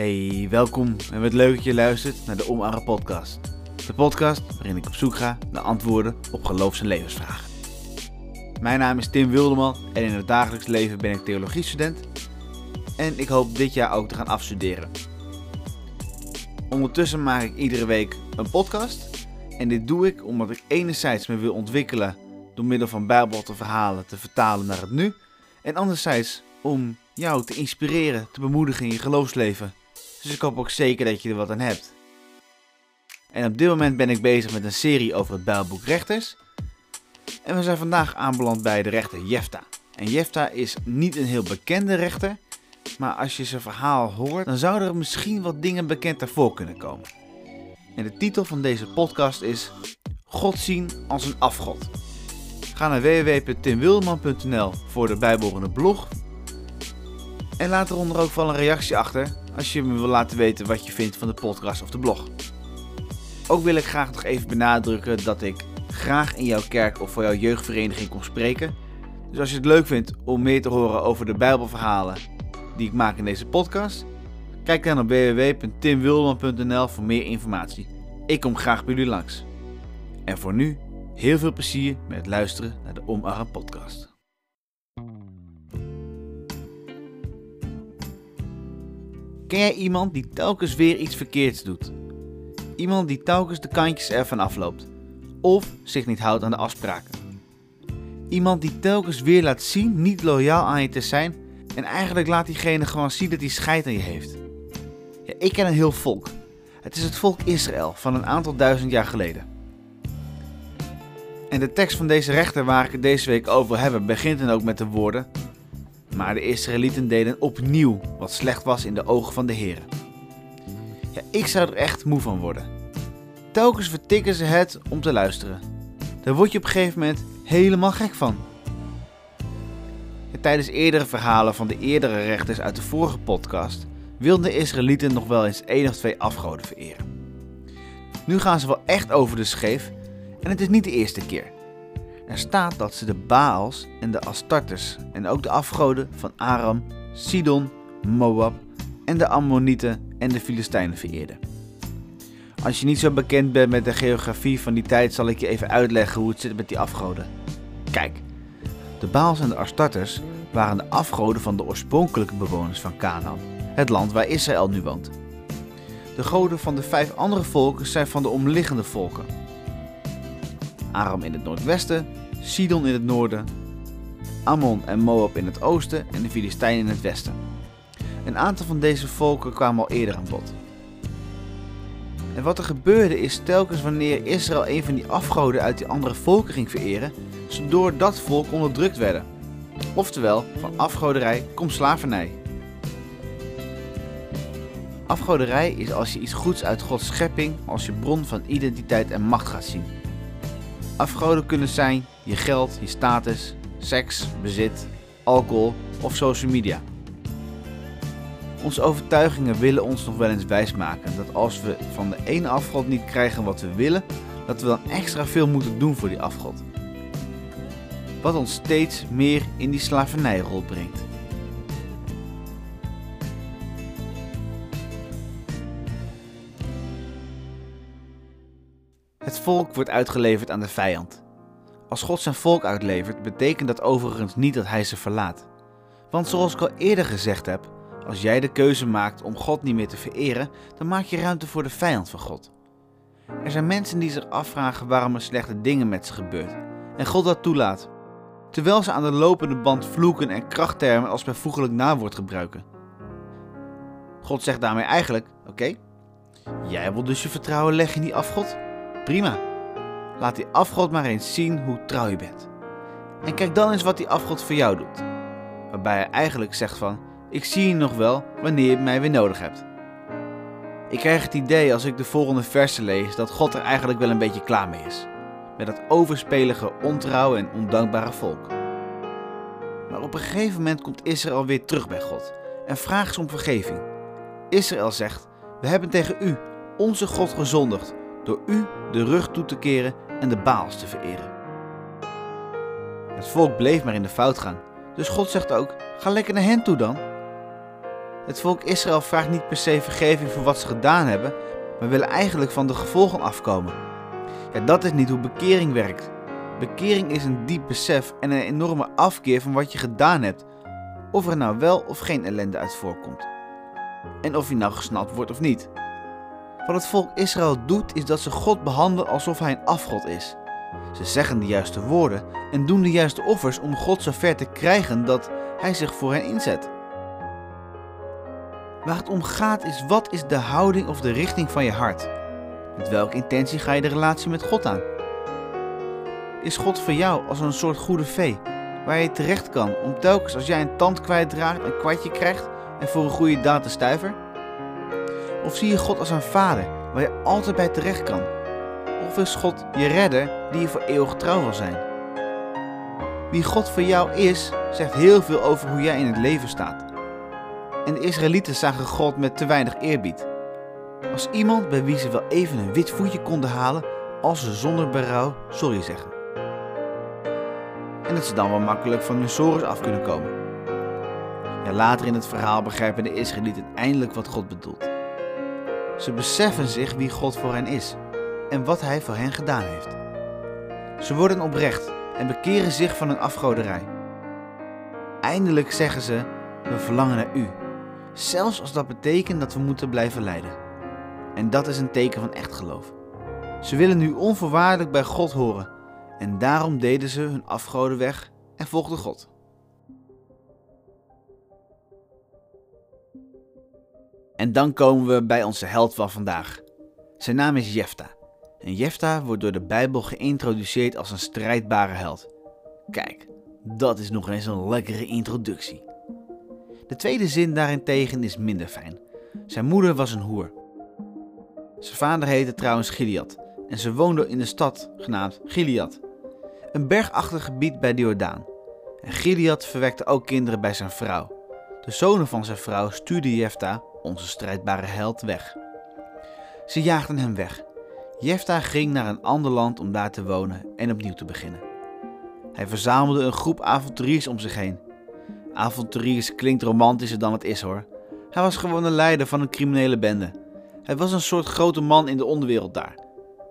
Hey, welkom en wat leuk dat je luistert naar de Omarre podcast. De podcast waarin ik op zoek ga naar antwoorden op geloofs- en levensvragen. Mijn naam is Tim Wilderman en in het dagelijks leven ben ik theologiestudent. En ik hoop dit jaar ook te gaan afstuderen. Ondertussen maak ik iedere week een podcast. En dit doe ik omdat ik enerzijds me wil ontwikkelen door middel van Bijbel te verhalen te vertalen naar het nu. En anderzijds om jou te inspireren, te bemoedigen in je geloofsleven. Dus ik hoop ook zeker dat je er wat aan hebt. En op dit moment ben ik bezig met een serie over het Bijbelboek Rechters. En we zijn vandaag aanbeland bij de rechter Jefta. En Jefta is niet een heel bekende rechter, maar als je zijn verhaal hoort, dan zouden er misschien wat dingen bekend daarvoor kunnen komen. En de titel van deze podcast is God zien als een afgod. Ga naar www.timwilman.nl voor de bijbehorende blog. En laat eronder ook wel een reactie achter als je me wil laten weten wat je vindt van de podcast of de blog. Ook wil ik graag nog even benadrukken dat ik graag in jouw kerk of voor jouw jeugdvereniging kom spreken. Dus als je het leuk vindt om meer te horen over de Bijbelverhalen die ik maak in deze podcast, kijk dan op www.timwilman.nl voor meer informatie. Ik kom graag bij jullie langs. En voor nu, heel veel plezier met luisteren naar de Omarm podcast. Ken jij iemand die telkens weer iets verkeerds doet? Iemand die telkens de kantjes ervan afloopt of zich niet houdt aan de afspraken. Iemand die telkens weer laat zien niet loyaal aan je te zijn en eigenlijk laat diegene gewoon zien dat hij scheid aan je heeft. Ja, ik ken een heel volk. Het is het volk Israël van een aantal duizend jaar geleden. En de tekst van deze rechter waar ik het deze week over hebben begint dan ook met de woorden: Maar de Israëlieten deden opnieuw wat slecht was in de ogen van de Heer. Ja, ik zou er echt moe van worden. Telkens vertikken ze het om te luisteren. Daar word je op een gegeven moment helemaal gek van. Tijdens eerdere verhalen van de eerdere rechters uit de vorige podcast wilden de Israëlieten nog wel eens één of twee afgoden vereren. Nu gaan ze wel echt over de scheef en het is niet de eerste keer. Er staat dat ze de Baals en de Astartes en ook de afgoden van Aram, Sidon, Moab en de Ammonieten en de Filistijnen vereerden. Als je niet zo bekend bent met de geografie van die tijd, zal ik je even uitleggen hoe het zit met die afgoden. Kijk, de Baals en de Astartes waren de afgoden van de oorspronkelijke bewoners van Canaan, het land waar Israël nu woont. De goden van de vijf andere volken zijn van de omliggende volken. Aram in het noordwesten, Sidon in het noorden, Ammon en Moab in het oosten en de Filistijnen in het westen. Een aantal van deze volken kwamen al eerder aan bod. En wat er gebeurde is telkens wanneer Israël een van die afgoden uit die andere volken ging vereren, ze dat volk onderdrukt werden. Oftewel, van afgoderij komt slavernij. Afgoderij is als je iets goeds uit Gods schepping als je bron van identiteit en macht gaat zien. Afgoden kunnen zijn je geld, je status, seks, bezit, alcohol of social media. Onze overtuigingen willen ons nog wel eens wijsmaken dat als we van de ene afgod niet krijgen wat we willen, dat we dan extra veel moeten doen voor die afgod. Wat ons steeds meer in die slavernijrol brengt. Het volk wordt uitgeleverd aan de vijand. Als God zijn volk uitlevert, betekent dat overigens niet dat hij ze verlaat. Want zoals ik al eerder gezegd heb, als jij de keuze maakt om God niet meer te vereren, dan maak je ruimte voor de vijand van God. Er zijn mensen die zich afvragen waarom er slechte dingen met ze gebeuren en God dat toelaat, terwijl ze aan de lopende band vloeken en krachttermen als bijvoeglijk naamwoord gebruiken. God zegt daarmee eigenlijk: Oké, jij wilt dus je vertrouwen leggen in die afgod? Prima. Laat die afgod maar eens zien hoe trouw je bent. En kijk dan eens wat die afgod voor jou doet. Waarbij hij eigenlijk zegt van, ik zie je nog wel wanneer je mij weer nodig hebt. Ik krijg het idee als ik de volgende versen lees dat God er eigenlijk wel een beetje klaar mee is. Met dat overspelige, ontrouwe en ondankbare volk. Maar op een gegeven moment komt Israël weer terug bij God en vraagt ze om vergeving. Israël zegt, we hebben tegen u, onze God, gezondigd door u de rug toe te keren en de Baals te vereren. Het volk bleef maar in de fout gaan, dus God zegt ook: ga lekker naar hen toe dan. Het volk Israël vraagt niet per se vergeving voor wat ze gedaan hebben, maar willen eigenlijk van de gevolgen afkomen. Ja, dat is niet hoe bekering werkt. Bekering is een diep besef en een enorme afkeer van wat je gedaan hebt, of er nou wel of geen ellende uit voorkomt. En of je nou gesnapt wordt of niet. Wat het volk Israël doet is dat ze God behandelen alsof hij een afgod is. Ze zeggen de juiste woorden en doen de juiste offers om God zover te krijgen dat hij zich voor hen inzet. Waar het om gaat is wat is de houding of de richting van je hart? Met welke intentie ga je de relatie met God aan? Is God voor jou als een soort goede vee, waar je terecht kan om telkens als jij een tand kwijtraakt een kwartje krijgt en voor een goede daad een stuiver? Of zie je God als een vader waar je altijd bij terecht kan? Of is God je redder die je voor eeuwig trouw wil zijn? Wie God voor jou is, zegt heel veel over hoe jij in het leven staat. En de Israëlieten zagen God met te weinig eerbied. Als iemand bij wie ze wel even een wit voetje konden halen als ze zonder berouw sorry zeggen. En dat ze dan wel makkelijk van hun sores af kunnen komen. Ja, later in het verhaal begrijpen de Israëlieten eindelijk wat God bedoelt. Ze beseffen zich wie God voor hen is en wat Hij voor hen gedaan heeft. Ze worden oprecht en bekeren zich van hun afgoderij. Eindelijk zeggen ze: We verlangen naar U, zelfs als dat betekent dat we moeten blijven lijden. En dat is een teken van echt geloof. Ze willen nu onvoorwaardelijk bij God horen en daarom deden ze hun afgoden weg en volgden God. En dan komen we bij onze held van vandaag. Zijn naam is Jefta. En Jefta wordt door de Bijbel geïntroduceerd als een strijdbare held. Kijk, dat is nog eens een lekkere introductie. De tweede zin daarentegen is minder fijn. Zijn moeder was een hoer. Zijn vader heette trouwens Gilead en ze woonde in de stad genaamd Gilead, een bergachtig gebied bij de Jordaan. En Gilead verwekte ook kinderen bij zijn vrouw. De zonen van zijn vrouw stuurde Jefta, onze strijdbare held, weg. Ze jaagden hem weg. Jefta ging naar een ander land om daar te wonen en opnieuw te beginnen. Hij verzamelde een groep avonturiers om zich heen. Avonturiers klinkt romantischer dan het is hoor. Hij was gewoon een leider van een criminele bende. Hij was een soort grote man in de onderwereld daar.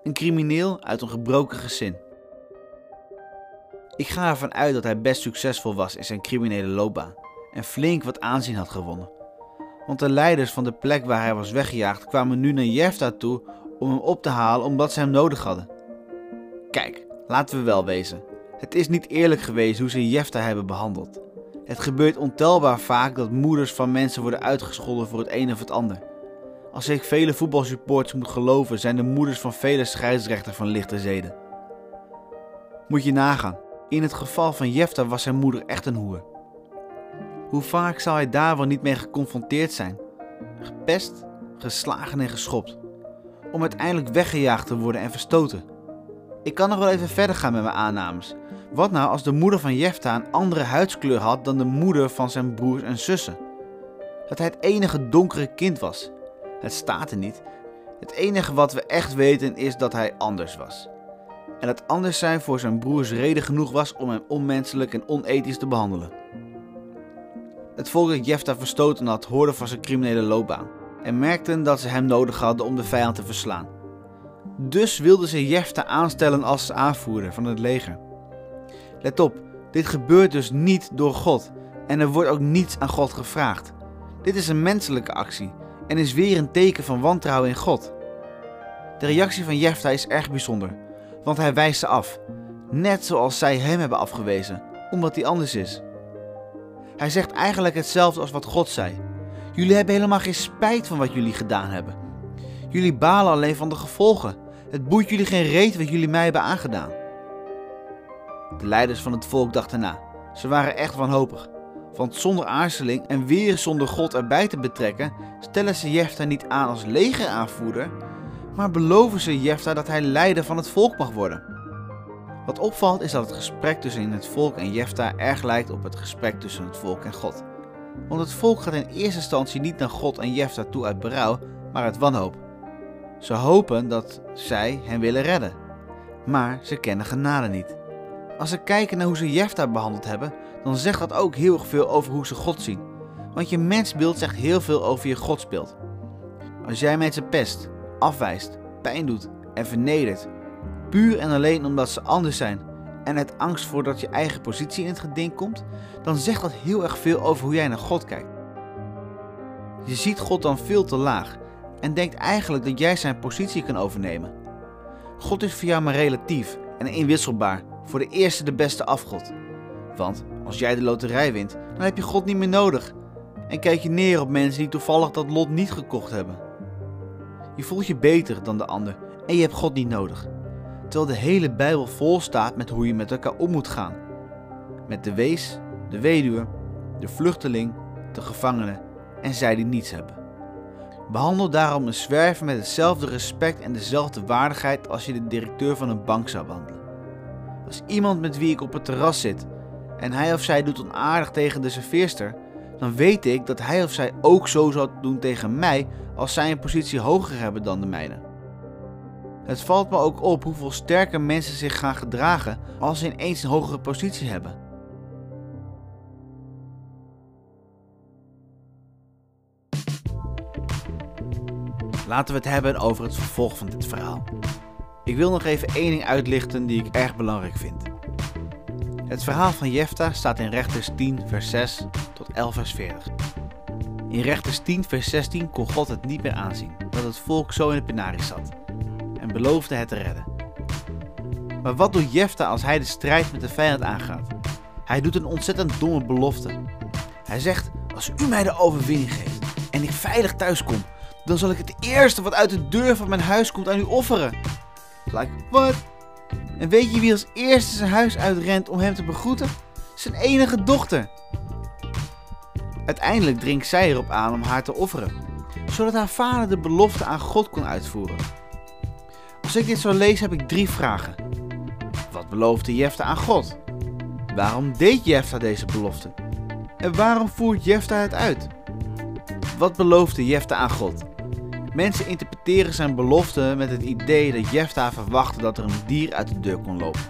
Een crimineel uit een gebroken gezin. Ik ga ervan uit dat hij best succesvol was in zijn criminele loopbaan en flink wat aanzien had gewonnen. Want de leiders van de plek waar hij was weggejaagd kwamen nu naar Jefta toe om hem op te halen omdat ze hem nodig hadden. Kijk, laten we wel wezen. Het is niet eerlijk geweest hoe ze Jefta hebben behandeld. Het gebeurt ontelbaar vaak dat moeders van mensen worden uitgescholden voor het een of het ander. Als ik vele voetbalsupporters moet geloven, zijn de moeders van vele scheidsrechters van lichte zeden. Moet je nagaan, in het geval van Jefta was zijn moeder echt een hoer. Hoe vaak zou hij daar wel niet mee geconfronteerd zijn? Gepest, geslagen en geschopt. Om uiteindelijk weggejaagd te worden en verstoten. Ik kan nog wel even verder gaan met mijn aannames. Wat nou als de moeder van Jefta een andere huidskleur had dan de moeder van zijn broers en zussen? Dat hij het enige donkere kind was. Het staat er niet. Het enige wat we echt weten is dat hij anders was. En dat anders zijn voor zijn broers reden genoeg was om hem onmenselijk en onethisch te behandelen. Het volk dat Jefta verstoten had hoorde van zijn criminele loopbaan en merkten dat ze hem nodig hadden om de vijand te verslaan. Dus wilden ze Jefta aanstellen als aanvoerder van het leger. Let op, dit gebeurt dus niet door God en er wordt ook niets aan God gevraagd. Dit is een menselijke actie en is weer een teken van wantrouwen in God. De reactie van Jefta is erg bijzonder, want hij wijst ze af, net zoals zij hem hebben afgewezen, omdat hij anders is. Hij zegt eigenlijk hetzelfde als wat God zei. Jullie hebben helemaal geen spijt van wat jullie gedaan hebben. Jullie balen alleen van de gevolgen. Het boeit jullie geen reet wat jullie mij hebben aangedaan. De leiders van het volk dachten na. Ze waren echt wanhopig. Want zonder aarzeling en weer zonder God erbij te betrekken, stellen ze Jefta niet aan als legeraanvoerder, maar beloven ze Jefta dat hij leider van het volk mag worden. Wat opvalt is dat het gesprek tussen het volk en Jefta erg lijkt op het gesprek tussen het volk en God. Want het volk gaat in eerste instantie niet naar God en Jefta toe uit berouw, maar uit wanhoop. Ze hopen dat zij hen willen redden, maar ze kennen genade niet. Als ze kijken naar hoe ze Jefta behandeld hebben, dan zegt dat ook heel erg veel over hoe ze God zien. Want je mensbeeld zegt heel veel over je godsbeeld. Als jij mensen pest, afwijst, pijn doet en vernedert, puur en alleen omdat ze anders zijn en uit angst voor dat je eigen positie in het geding komt, dan zegt dat heel erg veel over hoe jij naar God kijkt. Je ziet God dan veel te laag en denkt eigenlijk dat jij zijn positie kan overnemen. God is voor jou maar relatief en inwisselbaar voor de eerste de beste afgod. Want als jij de loterij wint, dan heb je God niet meer nodig en kijk je neer op mensen die toevallig dat lot niet gekocht hebben. Je voelt je beter dan de ander en je hebt God niet nodig. Terwijl de hele Bijbel vol staat met hoe je met elkaar om moet gaan. Met de wees, de weduwe, de vluchteling, de gevangene en zij die niets hebben. Behandel daarom een zwerver met hetzelfde respect en dezelfde waardigheid als je de directeur van een bank zou behandelen. Als iemand met wie ik op het terras zit en hij of zij doet onaardig tegen de serveerster, dan weet ik dat hij of zij ook zo zou doen tegen mij als zij een positie hoger hebben dan de mijne. Het valt me ook op hoeveel sterker mensen zich gaan gedragen als ze ineens een hogere positie hebben. Laten we het hebben over het vervolg van dit verhaal. Ik wil nog even één ding uitlichten die ik erg belangrijk vind. Het verhaal van Jefta staat in Rechters 10, vers 6 tot 11, vers 40. In Rechters 10, vers 16 kon God het niet meer aanzien dat het volk zo in de penarie zat beloofde het te redden. Maar wat doet Jefta als hij de strijd met de vijand aangaat? Hij doet een ontzettend domme belofte. Hij zegt: Als u mij de overwinning geeft en ik veilig thuis kom, dan zal ik het eerste wat uit de deur van mijn huis komt aan u offeren. Like, wat? En weet je wie als eerste zijn huis uitrent om hem te begroeten? Zijn enige dochter. Uiteindelijk dringt zij erop aan om haar te offeren, zodat haar vader de belofte aan God kon uitvoeren. Als ik dit zo lees, heb ik drie vragen. Wat beloofde Jefta aan God? Waarom deed Jefta deze belofte? En waarom voert Jefta het uit? Wat beloofde Jefta aan God? Mensen interpreteren zijn belofte met het idee dat Jefta verwachtte dat er een dier uit de deur kon lopen.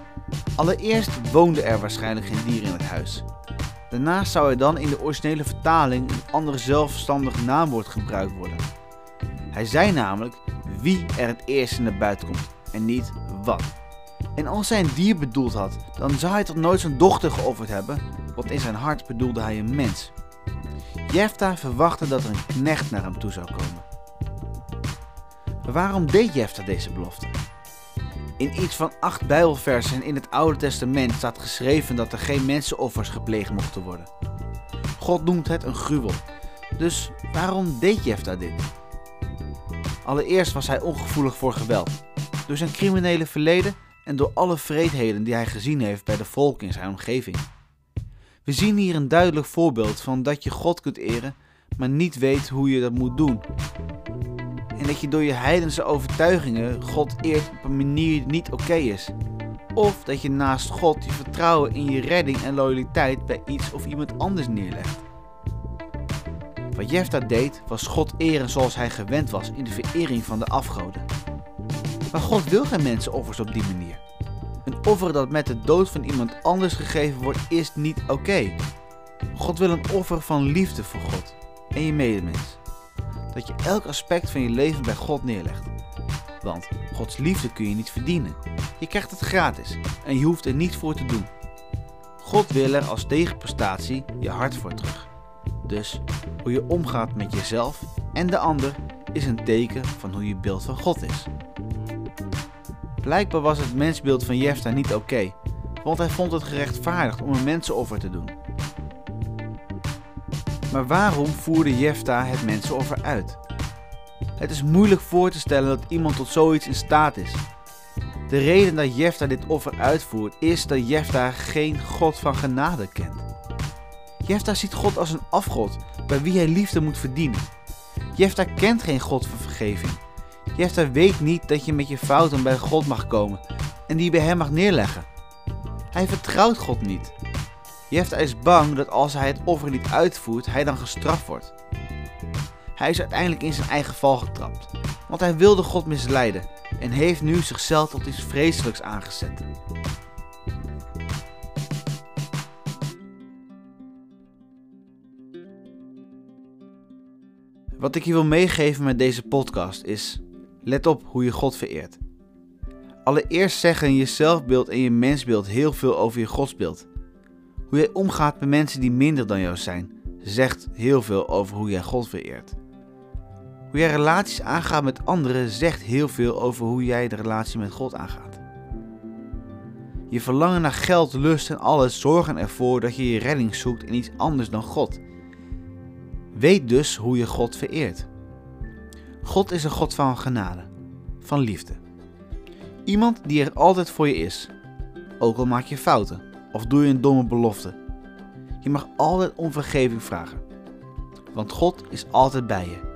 Allereerst woonde er waarschijnlijk geen dier in het huis. Daarnaast zou er dan in de originele vertaling een andere zelfstandig naamwoord gebruikt worden. Hij zei namelijk wie er het eerste naar buiten komt en niet wat. En als hij een dier bedoeld had, dan zou hij toch nooit zijn dochter geofferd hebben, want in zijn hart bedoelde hij een mens. Jefta verwachtte dat er een knecht naar hem toe zou komen. Maar waarom deed Jefta deze belofte? In iets van acht Bijbelversen in het Oude Testament staat geschreven dat er geen mensenoffers gepleegd mochten worden. God noemt het een gruwel. Dus waarom deed Jefta dit? Allereerst was hij ongevoelig voor geweld. Door zijn criminele verleden en door alle vreedheden die hij gezien heeft bij de volken in zijn omgeving. We zien hier een duidelijk voorbeeld van dat je God kunt eren, maar niet weet hoe je dat moet doen. En dat je door je heidense overtuigingen God eert op een manier die niet oké is. Of dat je naast God je vertrouwen in je redding en loyaliteit bij iets of iemand anders neerlegt. Wat Jefta deed was God eren zoals hij gewend was in de verering van de afgoden. Maar God wil geen mensenoffers op die manier. Een offer dat met de dood van iemand anders gegeven wordt is niet oké. God wil een offer van liefde voor God en je medemens. Dat je elk aspect van je leven bij God neerlegt. Want Gods liefde kun je niet verdienen. Je krijgt het gratis en je hoeft er niets voor te doen. God wil er als tegenprestatie je hart voor terug. Dus hoe je omgaat met jezelf en de ander is een teken van hoe je beeld van God is. Blijkbaar was het mensbeeld van Jefta niet oké, want hij vond het gerechtvaardigd om een mensenoffer te doen. Maar waarom voerde Jefta het mensenoffer uit? Het is moeilijk voor te stellen dat iemand tot zoiets in staat is. De reden dat Jefta dit offer uitvoert is dat Jefta geen God van genade kent. Jefta ziet God als een afgod bij wie hij liefde moet verdienen. Jefta kent geen God van vergeving. Jefta weet niet dat je met je fouten bij God mag komen en die bij hem mag neerleggen. Hij vertrouwt God niet. Jefta is bang dat als hij het offer niet uitvoert, hij dan gestraft wordt. Hij is uiteindelijk in zijn eigen val getrapt, want hij wilde God misleiden en heeft nu zichzelf tot iets vreselijks aangezet. Wat ik je wil meegeven met deze podcast is: let op hoe je God vereert. Allereerst zeggen je zelfbeeld en je mensbeeld heel veel over je godsbeeld. Hoe jij omgaat met mensen die minder dan jou zijn, zegt heel veel over hoe jij God vereert. Hoe jij relaties aangaat met anderen zegt heel veel over hoe jij de relatie met God aangaat. Je verlangen naar geld, lust en alles zorgen ervoor dat je je redding zoekt in iets anders dan God. Weet dus hoe je God vereert. God is een God van genade, van liefde. Iemand die er altijd voor je is, ook al maak je fouten of doe je een domme belofte. Je mag altijd om vergeving vragen, want God is altijd bij je.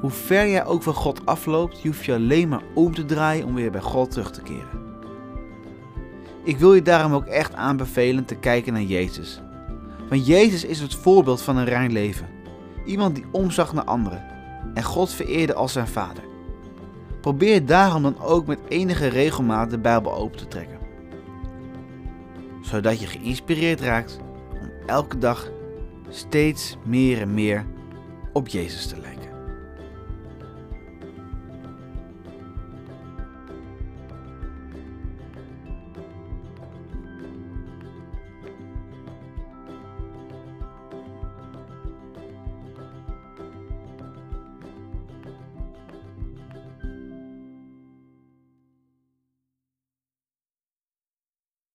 Hoe ver jij ook van God afloopt, je hoeft je alleen maar om te draaien om weer bij God terug te keren. Ik wil je daarom ook echt aanbevelen te kijken naar Jezus. Want Jezus is het voorbeeld van een rein leven. Iemand die omzag naar anderen en God vereerde als zijn vader. Probeer daarom dan ook met enige regelmaat de Bijbel open te trekken. Zodat je geïnspireerd raakt om elke dag steeds meer en meer op Jezus te lijken.